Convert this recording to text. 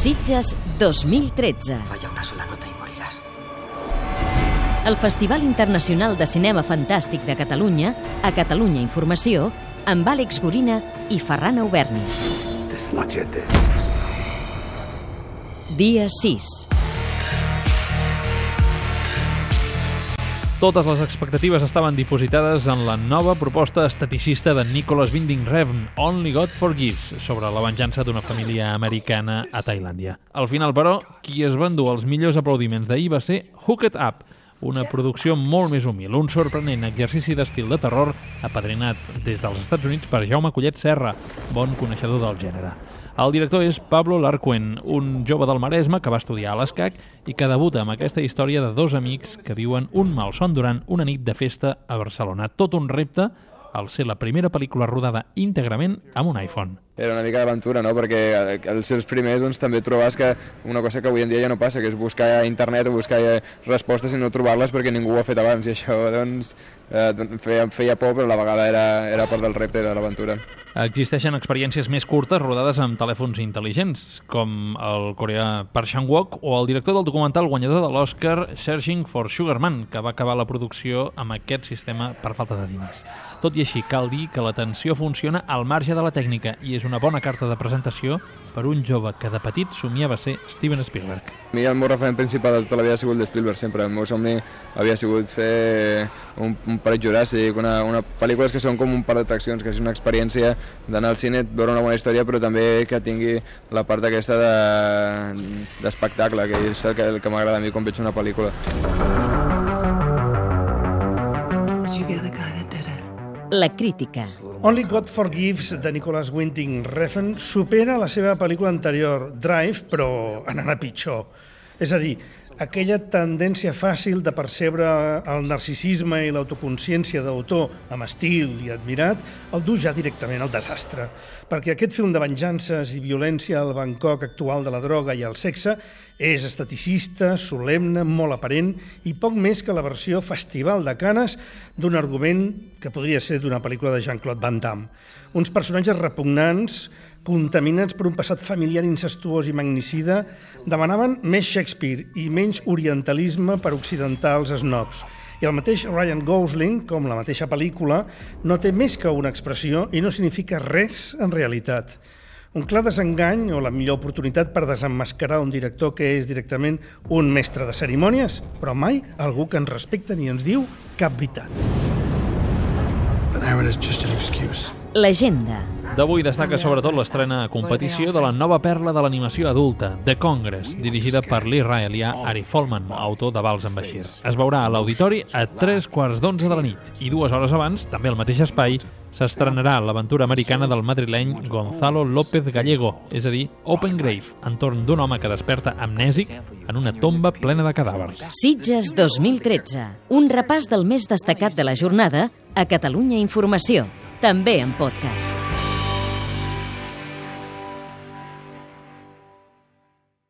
Sitges 2013. Falla una sola nota y morirás. El Festival Internacional de Cinema Fantàstic de Catalunya, a Catalunya Informació, amb Àlex Gorina i Ferran Auberni. Dia 6. Totes les expectatives estaven dipositades en la nova proposta esteticista de Nicholas Winding Refn, Only God Forgives, sobre la venjança d'una família americana a Tailàndia. Al final, però, qui es va endur els millors aplaudiments d'ahir va ser Hooked Up, una producció molt més humil, un sorprenent exercici d'estil de terror apadrinat des dels Estats Units per Jaume Collet Serra, bon coneixedor del gènere. El director és Pablo Larcuen, un jove del Maresme que va estudiar a l'ESCAC i que debuta amb aquesta història de dos amics que viuen un malson durant una nit de festa a Barcelona. Tot un repte al ser la primera pel·lícula rodada íntegrament amb un iPhone. Era una mica d'aventura, no? perquè els seus primers doncs, també trobaves que una cosa que avui en dia ja no passa, que és buscar a internet o buscar respostes i no trobar-les perquè ningú ho ha fet abans i això doncs, eh, feia, feia por però a la vegada era, era part del repte de l'aventura. Existeixen experiències més curtes rodades amb telèfons intel·ligents, com el coreà Park Chan-wook o el director del documental guanyador de l'Oscar Searching for Sugarman, que va acabar la producció amb aquest sistema per falta de diners. Tot i així, cal dir que l'atenció funciona al marge de la tècnica i és una bona carta de presentació per un jove que de petit somiava ser Steven Spielberg. A mi el meu referent principal de tota la vida ha sigut l'Spielberg sempre. El meu somni havia sigut fer un, un parell Juràssic, una, una pel·lícules que són com un parc d'atraccions, que és una experiència d'anar al cine, veure una bona història, però també que tingui la part aquesta d'espectacle, de, que és el que, el que m'agrada a mi quan veig una pel·lícula. La crítica. Only God Forgives, de Nicholas Winding Refn, supera la seva pel·lícula anterior, Drive, però anant a pitjor. És a dir, aquella tendència fàcil de percebre el narcisisme i l'autoconsciència d'autor amb estil i admirat, el du ja directament al desastre. Perquè aquest film de venjances i violència al Bangkok actual de la droga i el sexe és esteticista, solemne, molt aparent i poc més que la versió festival de Canes d'un argument que podria ser d'una pel·lícula de Jean-Claude Van Damme. Uns personatges repugnants, contaminats per un passat familiar incestuós i magnicida, demanaven més Shakespeare i menys orientalisme per occidentar els snobs. I el mateix Ryan Gosling, com la mateixa pel·lícula, no té més que una expressió i no significa res en realitat. Un clar desengany o la millor oportunitat per desemmascarar un director que és directament un mestre de cerimònies, però mai algú que ens respecta ni ens diu cap veritat. But Aaron is just an excuse. L'agenda. D'avui destaca sobretot l'estrena a competició de la nova perla de l'animació adulta, The Congress, dirigida per l'israelià Ari Folman, autor de Vals en Bashir. Es veurà a l'auditori a tres quarts d'onze de la nit i dues hores abans, també al mateix espai, s'estrenarà l'aventura americana del madrileny Gonzalo López Gallego, és a dir, Open Grave, entorn d'un home que desperta amnèsic en una tomba plena de cadàvers. Sitges 2013. Un repàs del més destacat de la jornada a Catalunya Informació, també en podcast.